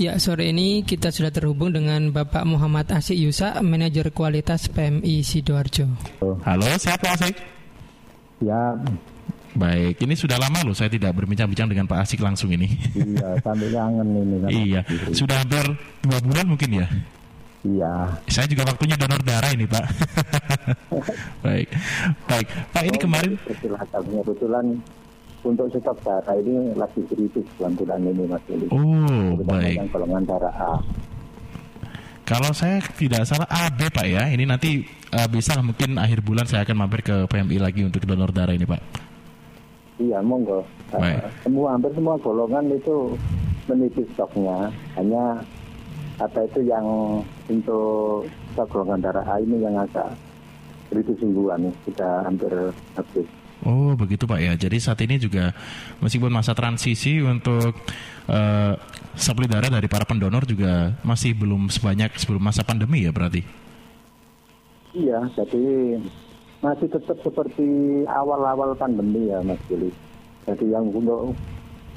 Ya, sore ini kita sudah terhubung dengan Bapak Muhammad Asik Yusa, Manajer Kualitas PMI Sidoarjo. Halo, sehat Pak Asik? Ya, Baik, ini sudah lama loh saya tidak berbincang-bincang dengan Pak Asik langsung ini. iya, sampai kangen ini. iya, sudah hampir dua bulan mungkin ya. Iya. Saya juga waktunya donor darah ini Pak. baik, baik. Pak ini Oh, kemarin, Kebetulan, kebetulan untuk stok darah ini lagi kritis bulan-bulan ini Mas Willy. oh baik. golongan darah A. Kalau saya tidak salah AB Pak ya, ini nanti eh, bisa mungkin akhir bulan saya akan mampir ke PMI lagi untuk donor darah ini Pak. Iya, monggo. Baik. semua hampir semua golongan itu menipis stoknya. Hanya apa itu yang untuk stok golongan darah A ini yang agak kritis mingguan sudah hampir habis. Oh begitu Pak ya. Jadi saat ini juga meskipun masa transisi untuk eh, supply darah dari para pendonor juga masih belum sebanyak sebelum masa pandemi ya berarti. Iya, jadi masih tetap seperti awal-awal pandemi ya Mas Billy. Jadi yang untuk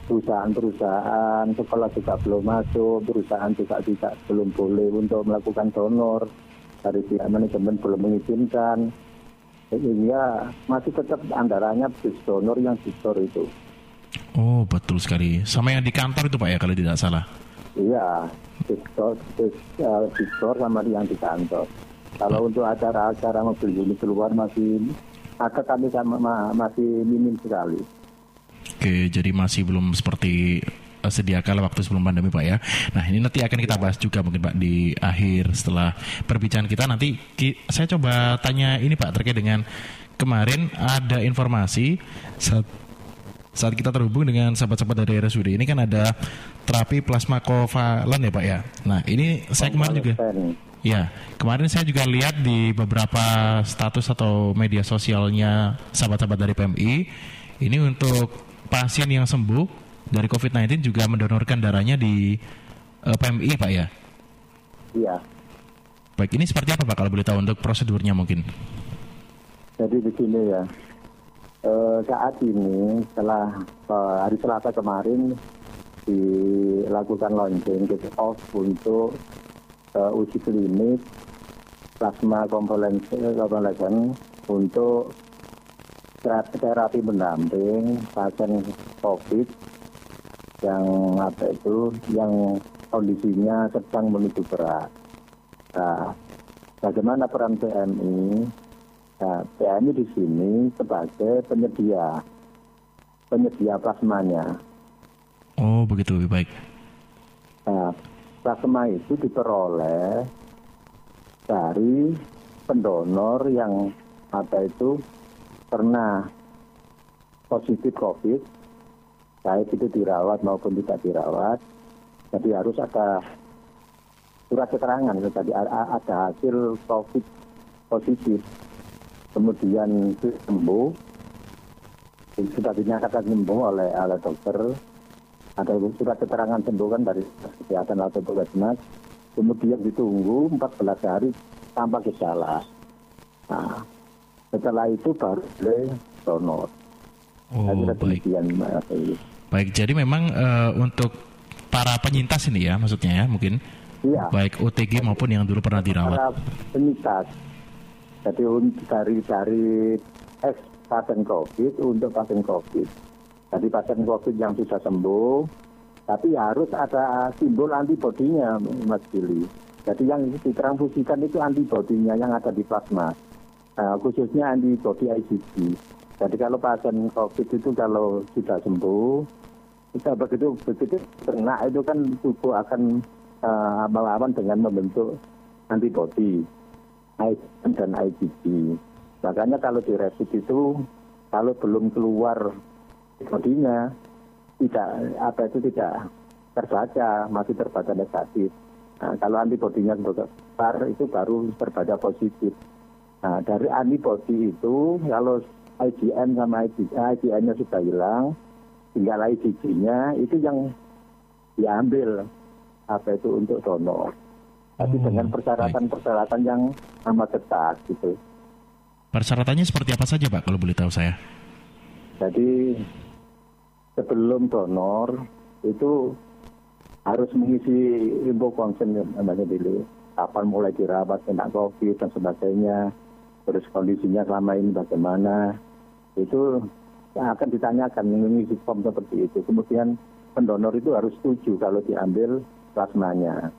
perusahaan-perusahaan, sekolah juga belum masuk, perusahaan juga tidak belum boleh untuk melakukan donor, dari pihak manajemen belum mengizinkan. Sehingga masih tetap antaranya bis donor yang di store itu. Oh betul sekali. Sama yang di kantor itu Pak ya kalau tidak salah. Iya, eh, di store sama yang di kantor. Kalau untuk acara-acara mobil unit keluar masih agak kami sama ma- masih minim sekali. Oke, jadi masih belum seperti sedia kala waktu sebelum pandemi Pak ya. Nah ini nanti akan kita bahas juga mungkin Pak di akhir setelah perbincangan kita nanti ki- saya coba tanya ini Pak terkait dengan kemarin ada informasi saat saat kita terhubung dengan sahabat-sahabat dari RSUD ini kan ada terapi plasma kovalen ya Pak ya. Nah ini saya kemarin juga. Ya, kemarin saya juga lihat di beberapa status atau media sosialnya sahabat-sahabat dari PMI, ini untuk pasien yang sembuh dari COVID-19 juga mendonorkan darahnya di eh, PMI, Pak ya. Iya. Baik, ini seperti apa Pak kalau boleh tahu untuk prosedurnya mungkin? Jadi begini ya. Eh, saat ini setelah eh, hari Selasa kemarin dilakukan launching kick off untuk eh, uji klinik plasma konvalesen untuk terapi, pendamping pasien COVID yang apa itu yang kondisinya sedang menuju berat. Nah, bagaimana peran PMI? Nah, PMI di sini sebagai penyedia penyedia plasmanya. Oh, begitu lebih baik. Nah, plasma itu diperoleh dari pendonor yang apa itu pernah positif COVID, baik itu dirawat maupun tidak dirawat. Jadi harus ada surat keterangan, a- ada hasil COVID positif, kemudian sembuh, sudah dinyatakan sembuh oleh oleh dokter, ada surat keterangan sembuh kan dari kesehatan atau puskesmas kemudian ditunggu 14 hari tanpa gejala nah setelah itu baru boleh donor Oh, baik. demikian. Baik, jadi memang eh, untuk para penyintas ini ya maksudnya ya mungkin iya. baik OTG maupun yang dulu pernah dirawat. para penyintas. Jadi dari dari ex pasien COVID untuk pasien COVID. Jadi pasien COVID yang sudah sembuh tapi harus ada simbol antibodinya Mas Billy. Jadi yang ditransfusikan itu antibodinya yang ada di plasma. Nah, khususnya antibody IgG jadi kalau pasien COVID itu kalau sudah sembuh kita begitu begitu kena itu kan tubuh akan eh, melawan dengan membentuk antibody IgM dan IgG. Makanya kalau di rapid itu kalau belum keluar antibodinya tidak apa itu tidak terbaca masih terbaca negatif. Nah, kalau antibodinya besar itu baru terbaca positif. Nah, dari antibody itu kalau IgM sama IgM-nya sudah hilang, tinggal IgG-nya itu yang diambil apa itu untuk donor. Tapi Oh, dengan persyaratan-persyaratan yang amat ketat gitu. Persyaratannya seperti apa saja Pak kalau boleh tahu saya? Jadi sebelum donor itu harus mengisi info konsen namanya dulu kapan mulai dirawat kena covid dan sebagainya terus kondisinya selama ini bagaimana? Itu akan ditanyakan mengisi form seperti itu. Kemudian pendonor itu harus setuju kalau diambil plasmanya.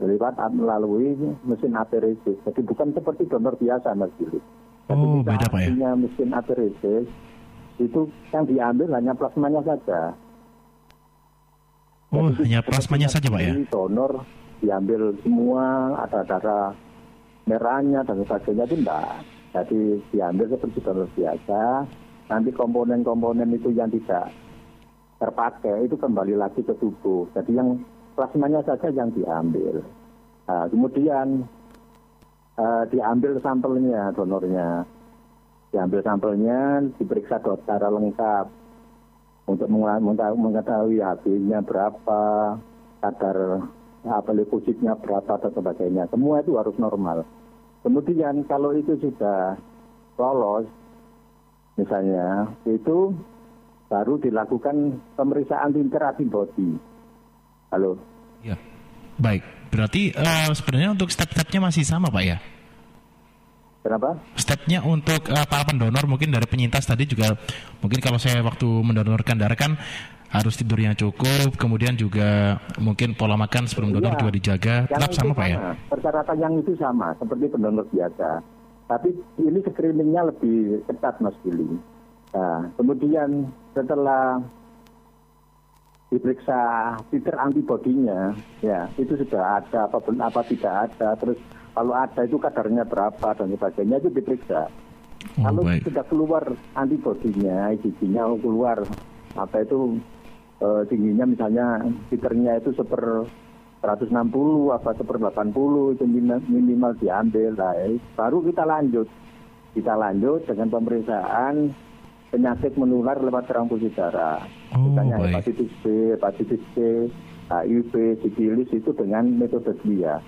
Lewat melalui mesin aferesis jadi bukan seperti donor biasa mas Billy Oh, beda Pak ya? mesin aferesis itu yang diambil hanya plasmanya saja. Oh, jadi, hanya plasmanya saja Pak ya? Donor diambil semua, ada darah merahnya dan sebagainya itu enggak. Jadi diambil seperti donor biasa, nanti komponen-komponen itu yang tidak terpakai itu kembali lagi ke tubuh. Jadi yang plasmanya saja yang diambil. Nah, kemudian uh, diambil sampelnya donornya, diambil sampelnya, diperiksa secara lengkap untuk mengetahui HB-nya berapa, kadar apa leukositnya berapa dan sebagainya. Semua itu harus normal. Kemudian kalau itu sudah lolos, misalnya itu baru dilakukan pemeriksaan titer antibody. Halo. Ya, baik. Berarti uh, sebenarnya untuk step-stepnya masih sama, Pak ya? Kenapa? Stepnya untuk uh, para pendonor mungkin dari penyintas tadi juga mungkin kalau saya waktu mendonorkan darah kan harus tidur yang cukup, kemudian juga mungkin pola makan sebelum donor ya, juga dijaga. Tetap sama, Pak ya? Persyaratan yang itu sama seperti pendonor biasa. Tapi ini screeningnya lebih ketat Mas Billy. Nah, kemudian setelah diperiksa titer antibodinya, ya itu sudah ada apa apa tidak ada, terus kalau ada itu kadarnya berapa dan sebagainya itu diperiksa. Oh, Kalau baik. sudah keluar antibodinya, IgG-nya keluar apa itu uh, tingginya misalnya titernya itu seper 160 apa seper 80 itu minimal diambil lah baru kita lanjut kita lanjut dengan pemeriksaan penyakit menular lewat transfusi darah oh, misalnya baik. hepatitis B hepatitis C HIV sifilis itu dengan metode dia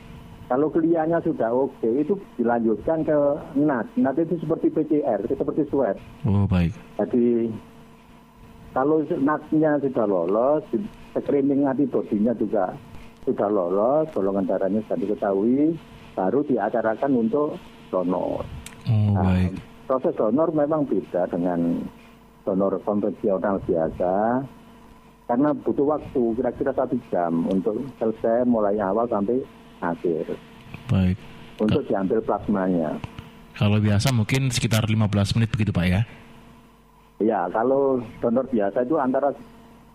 kalau kliennya sudah oke, okay, itu dilanjutkan ke NAT. NAT itu seperti PCR, itu seperti swab. Oh, baik. Jadi kalau NAT-nya sudah lolos, screening antibodinya juga sudah lolos, golongan darahnya sudah diketahui, baru diacarakan untuk donor. Oh, nah, baik. Proses donor memang beda dengan donor konvensional biasa, karena butuh waktu kira-kira satu jam untuk selesai mulai awal sampai akhir. Baik. Untuk diambil plasmanya. Kalau biasa mungkin sekitar 15 menit begitu Pak ya? Ya, kalau donor biasa itu antara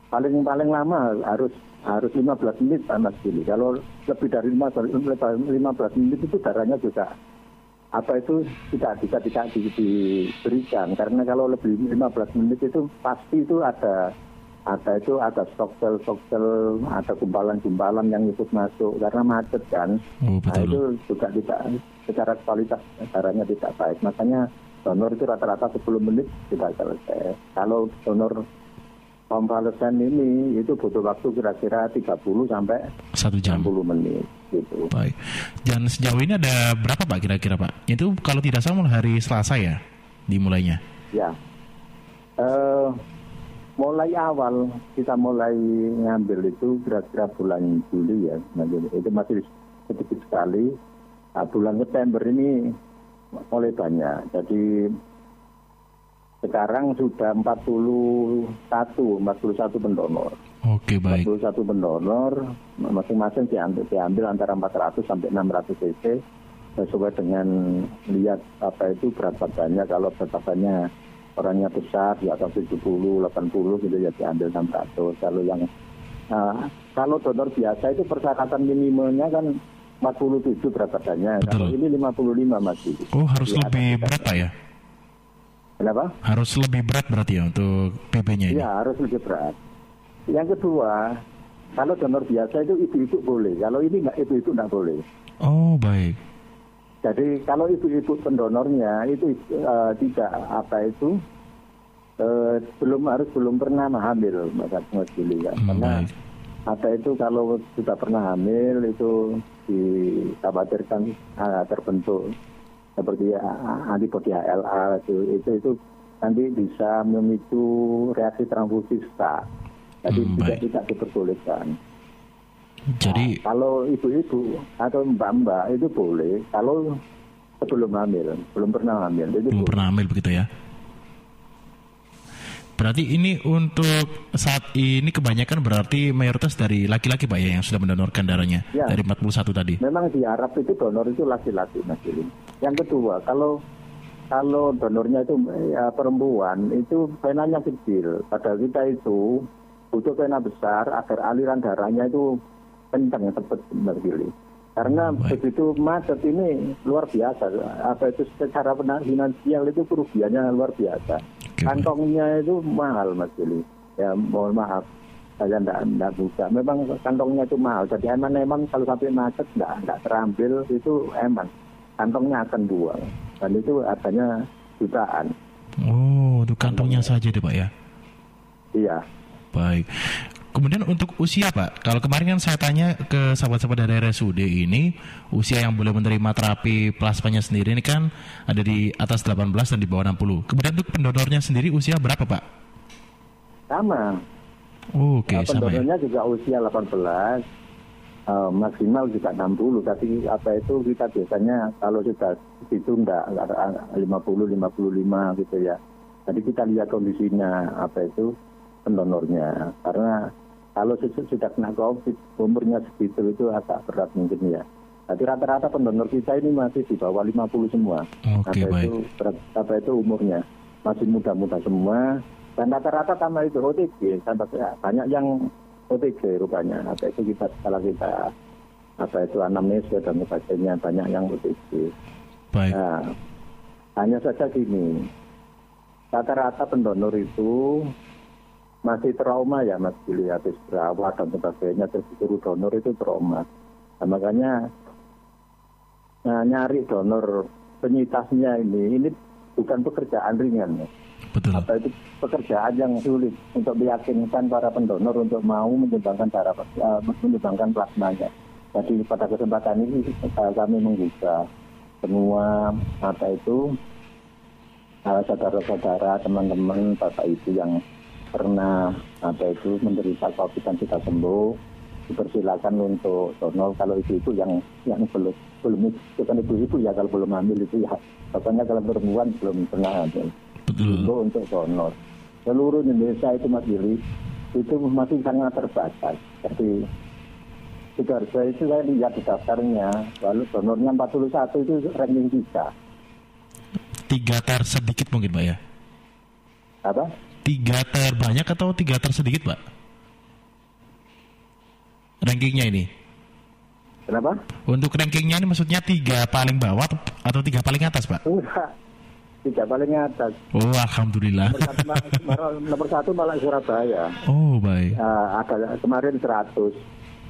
paling paling lama harus harus 15 menit Mas Billy. Kalau lebih dari 15, 15 menit itu darahnya juga apa itu tidak bisa tidak diberikan. Karena kalau lebih 15 menit itu pasti itu ada ada itu ada stok sel stok sel ada gumpalan-gumpalan yang ikut masuk. Karena macet kan. Oh, nah itu juga tidak secara kualitas darahnya tidak baik. Makanya donor itu rata-rata 10 menit tidak selesai kalau donor konvalesen ini itu butuh waktu kira-kira 30 sampai satu jam 60 menit gitu. Baik. Dan sejauh ini ada berapa Pak kira-kira Pak? Itu kalau tidak salah hari Selasa ya dimulainya. Ya. Uh, mulai awal kita mulai ngambil itu kira-kira bulan Juli ya, nah, itu masih sedikit sekali. Nah, bulan September ini mulai banyak. Jadi sekarang sudah 41, 41 pendonor. Oke, baik. 41 pendonor, masing-masing diambil, diambil antara 400 sampai 600 cc sesuai dengan lihat apa itu berat badannya kalau berat badannya orangnya besar di atas 70, 80 gitu ya diambil 600. Kalau yang uh, kalau donor biasa itu persyaratan minimalnya kan 47 berat badannya. Betul. Kalau ini 55 masih. Oh harus ya, lebih berat Pak ya? Kenapa? Harus lebih berat berarti ya untuk PB-nya ini? Iya harus lebih berat. Yang kedua, kalau donor biasa itu ibu-ibu boleh. Kalau ini nggak ibu-ibu nggak boleh. Oh baik. Jadi kalau ibu-ibu pendonornya itu uh, tidak apa itu uh, belum harus belum pernah hamil Mas Juli ya. Hmm, Karena baik. apa itu kalau sudah pernah hamil itu dikhawatirkan uh, terbentuk seperti uh, antibodi HLA itu, itu itu nanti bisa memicu reaksi transfusi start. Jadi hmm, tidak tidak diperbolehkan. Jadi Nah, kalau ibu-ibu atau mbak-mbak itu boleh kalau sebelum hamil, belum pernah hamil. Itu belum boleh. pernah hamil begitu ya. Berarti ini untuk saat ini kebanyakan berarti mayoritas dari laki-laki Pak ya yang sudah mendonorkan darahnya Ya. dari 41 tadi. Memang di Arab itu donor itu laki-laki Mas Billy. Yang kedua, kalau kalau donornya itu ya, perempuan itu venanya kecil. Padahal kita itu butuh vena besar agar aliran darahnya itu kencang cepat Mas Billy. Karena Baik. begitu macet ini luar biasa. Apa itu secara pena- finansial itu kerugiannya luar biasa. Kantongnya itu mahal Mas Billy. Ya mohon maaf saya enggak, enggak buka. Memang kantongnya itu mahal. Jadi emang emang kalau sampai macet enggak, enggak terambil itu emang kantongnya akan buang. Dan itu harganya jutaan. Oh, untuk kantongnya saja deh Pak ya. Iya. Baik. Kemudian untuk usia Pak, kalau kemarin kan saya tanya ke sahabat-sahabat dari RSUD ini, usia yang boleh menerima terapi plasmanya sendiri ini kan ada di atas 18 dan di bawah 60. Kemudian untuk pendonornya sendiri usia berapa Pak? Sama. Oh, Oke, Nah, sama ya. pendonornya juga usia 18. eh, maksimal juga 60 tapi apa itu kita biasanya kalau sudah ada 50 55 gitu ya. Jadi kita lihat kondisinya apa itu pendonornya karena kalau su- sudah kena covid umurnya segitu itu agak berat mungkin ya. Jadi rata-rata pendonor kita ini masih di bawah 50 semua. Oke, apa baik. itu berat- apa itu umurnya masih muda-muda semua dan rata-rata sama itu OTG sampai banyak yang OTG rupanya apa itu kita kalau kita apa itu anamnesia dan sebagainya banyak yang OTG. Baik. Nah, hanya saja gini, rata-rata pendonor itu masih trauma ya Mas Billy habis berawat dan sebagainya terus disuruh donor itu trauma. Nah, makanya nah, nyari donor penyintasnya ini ini bukan pekerjaan ringan ya. Betul. Apa itu pekerjaan yang sulit untuk meyakinkan para pendonor untuk mau menyumbangkan darah eh, menyumbangkan plasmanya. Jadi pada kesempatan ini eh, kami membuka semua apa itu eh, saudara-saudara, teman-teman, bapak ibu yang pernah apa itu menderita COVID dan sudah sembuh, dipersilakan untuk donor kalau ibu-ibu yang yang belum belum bukan ibu-ibu ya kalau belum hamil itu ya pokoknya kalau perempuan belum pernah hamil itu untuk donor. Seluruh Indonesia itu Mas Billy itu masih sangat terbatas. Jadi Sidoarjo itu saya lihat di daftarnya, lalu donornya 41 itu ranking 3. Tiga ter sedikit mungkin Pak ya. Apa? Tiga ter banyak atau tiga ter sedikit Pak? Rankingnya ini. Kenapa? Untuk rankingnya ini maksudnya tiga paling bawah atau- tiga paling atas Pak? Enggak. Tidak paling atas. Oh Alhamdulillah. Nomor satu, malah- nomor satu malah Surabaya. Oh baik. Nah, ada kemarin 100.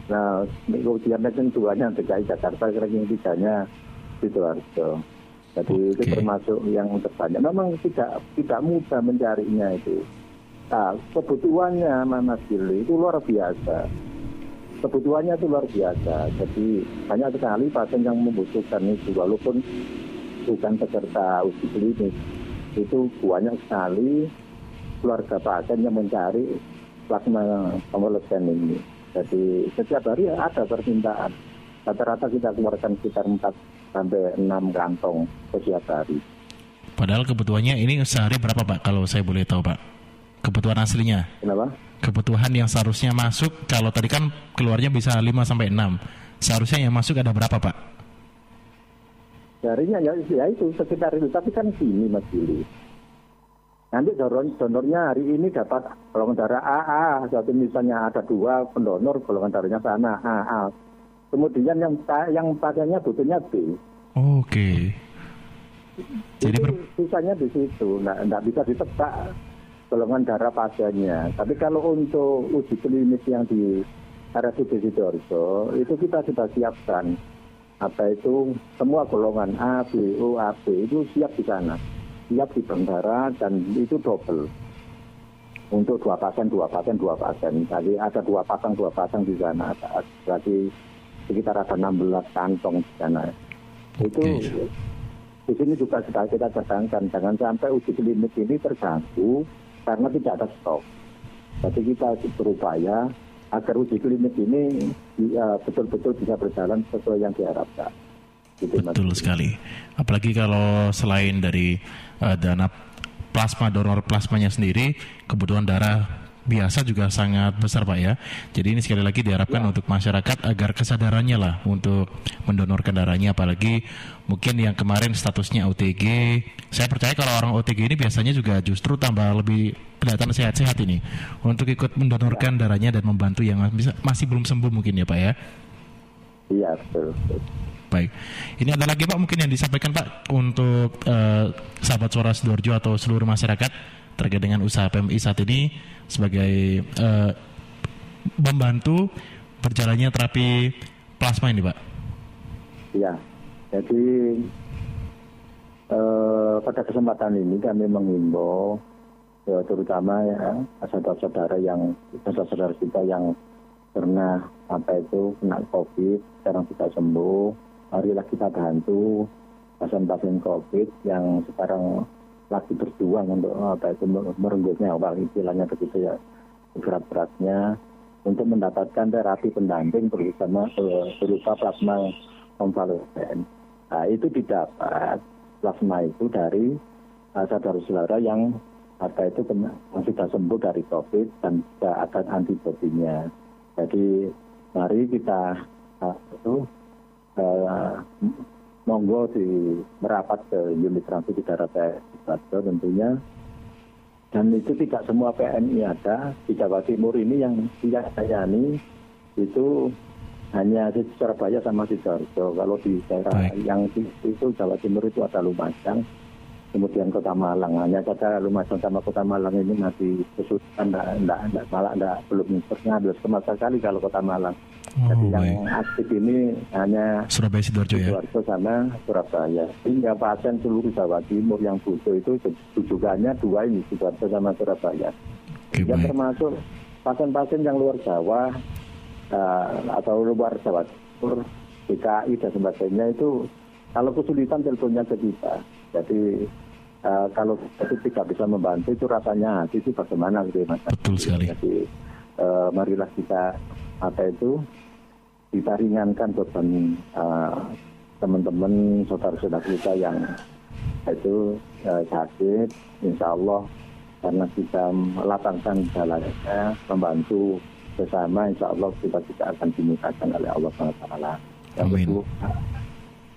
Nah, kemudian ranking duanya DKI Jakarta, ranking tiganya Sidoarjo. Jadi itu Oke. termasuk yang terbanyak. Memang tidak tidak mudah mencarinya itu. Nah, kebutuhannya Mas Gili itu luar biasa. Kebutuhannya itu luar biasa. Jadi banyak sekali pasien yang membutuhkan itu walaupun bukan peserta uji klinis. Itu banyak sekali keluarga pasien yang mencari plasma konvalesen ini. Jadi setiap hari ada permintaan. Rata-rata kita keluarkan sekitar 4 sampai 6 kantong setiap hari. Padahal kebutuhannya ini sehari berapa Pak? Kalau saya boleh tahu Pak. Kebutuhan aslinya. Kenapa? Kebutuhan yang seharusnya masuk kalau tadi kan keluarnya bisa 5 sampai 6. Seharusnya yang masuk ada berapa Pak? Harinya ya, ya itu sekitar itu. Tapi kan gini Mas Billy. Nanti donor, donornya hari ini dapat golongan darah AA. Jadi misalnya ada dua pendonor golongan darahnya sana AA. Kemudian yang yang pasiennya butuhnya B. Oke. Jadi itu ber- susahnya di situ, nah, nggak bisa ditebak golongan darah pasiennya. Tapi kalau untuk uji klinis yang di RSUD Sidoarjo, itu kita sudah siapkan apa itu semua golongan A, B, O, AB itu siap di sana, siap di bandara dan itu double untuk dua pasien, dua pasien, dua pasien. Jadi ada dua pasang, dua pasang di sana. Berarti sekitar ada 16 kantong di sana. Itu Oke. di sini juga sudah kita cadangkan jangan sampai uji klinik ini terganggu karena tidak ada stok. Jadi kita berupaya agar uji klinik ini ya, betul-betul bisa berjalan sesuai yang diharapkan. Gitu, Betul mas. sekali. Apalagi kalau selain dari uh, dana plasma donor plasmanya sendiri, kebutuhan darah biasa juga sangat besar Pak ya. Jadi ini sekali lagi diharapkan ya. untuk masyarakat agar kesadarannya lah untuk mendonorkan darahnya apalagi mungkin yang kemarin statusnya OTG. Saya percaya kalau orang OTG ini biasanya juga justru tambah lebih kelihatan sehat-sehat ini untuk ikut mendonorkan ya. darahnya dan membantu yang masih, belum sembuh mungkin ya Pak ya. Iya betul. Baik, ini ada lagi Pak mungkin yang disampaikan Pak untuk uh, sahabat suara Sidoarjo atau seluruh masyarakat terkait dengan usaha PMI saat ini sebagai uh, membantu berjalannya terapi plasma ini, Pak? Ya, jadi uh, pada kesempatan ini kami mengimbau ya, terutama ya saudara-saudara yang saudara-saudara kita yang pernah apa itu kena COVID, sekarang sudah sembuh, marilah kita bantu pasien-pasien COVID yang sekarang lagi berjuang untuk apa itu merenggut nyawa istilahnya begitu ya berat-beratnya untuk mendapatkan terapi pendamping bersama berupa plasma konvalesen. Nah, itu didapat plasma itu dari saudara-saudara yang apa itu sudah sembuh dari COVID dan sudah ada antibodinya. Jadi mari kita itu uh, monggo di merapat ke unit transfusi darah PSI tentunya. Dan itu tidak semua PMI ada. Di Jawa Timur ini yang tidak ini itu hanya di Surabaya sama Sidoarjo kalau di daerah Baik. yang itu Jawa Timur itu ada Lumajang kemudian Kota Malang hanya saja Lumajang sama Kota Malang ini masih kesulitan enggak, enggak, malah enggak, belum pernah sama sekali kalau Kota Malang Oh, Jadi yang aktif ini hanya Surabaya Sidoarjo ya. Sidoarjo sama Surabaya. Hingga pasien seluruh Jawa Timur yang butuh itu tujuannya dua ini Sidoarjo sama Surabaya. Okay, yang termasuk pasien-pasien yang luar Jawa uh, atau luar Jawa Timur, DKI dan sebagainya itu kalau kesulitan teleponnya ke kita. Jadi uh, kalau itu tidak bisa membantu itu rasanya hati itu bagaimana gitu mas. Betul sekali. Jadi uh, marilah kita apa itu kita ringankan beban uh, teman-teman saudara-saudara kita yang itu uh, sakit, insya Allah karena kita melapangkan jalannya, membantu bersama, insya Allah kita tidak akan dimudahkan oleh Allah SWT. Yang kedua,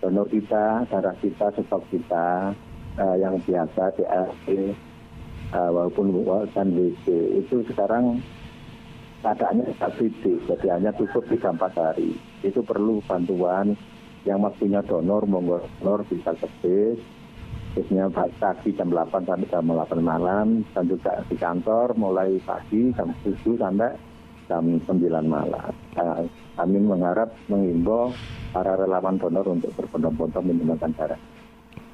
donor kita, darah kita, stok kita, uh, yang biasa, DRT, uh, walaupun dan WC, itu sekarang keadaannya tidak kritis, jadi hanya cukup 3-4 hari. Itu perlu bantuan yang waktunya donor, monggo donor bisa kebis, biasanya pagi jam 8 sampai jam 8 malam, dan juga di kantor mulai pagi jam 7 sampai jam 9 malam. Nah, kami mengharap mengimbau para relawan donor untuk berbondong-bondong menyumbangkan darah.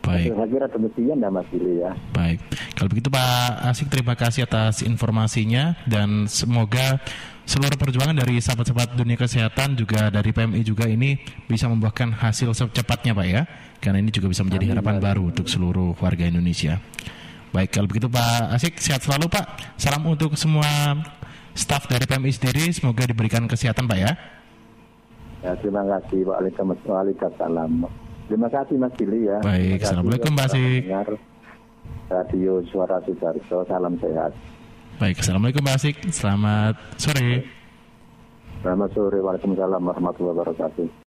Baik. Saya kira demikian ya Mas Billy ya. Baik. Kalau begitu Pak Asik terima kasih atas informasinya dan semoga seluruh perjuangan dari sahabat-sahabat dunia kesehatan juga dari PMI juga ini bisa membuahkan hasil secepatnya Pak ya. Karena ini juga bisa menjadi harapan baru untuk seluruh warga Indonesia. Baik, kalau begitu Pak Asik sehat selalu Pak. Salam untuk semua staf dari PMI sendiri semoga diberikan kesehatan Pak ya. Ya, terima kasih Waalaikumsalam. Terima kasih Mas Billy ya. Baik, Assalamualaikum Mbak Asik. Radio Suara Sidarto, salam sehat. Baik, Assalamualaikum Mbak Asik. Selamat sore. Selamat sore, Waalaikumsalam warahmatullahi wabarakatuh.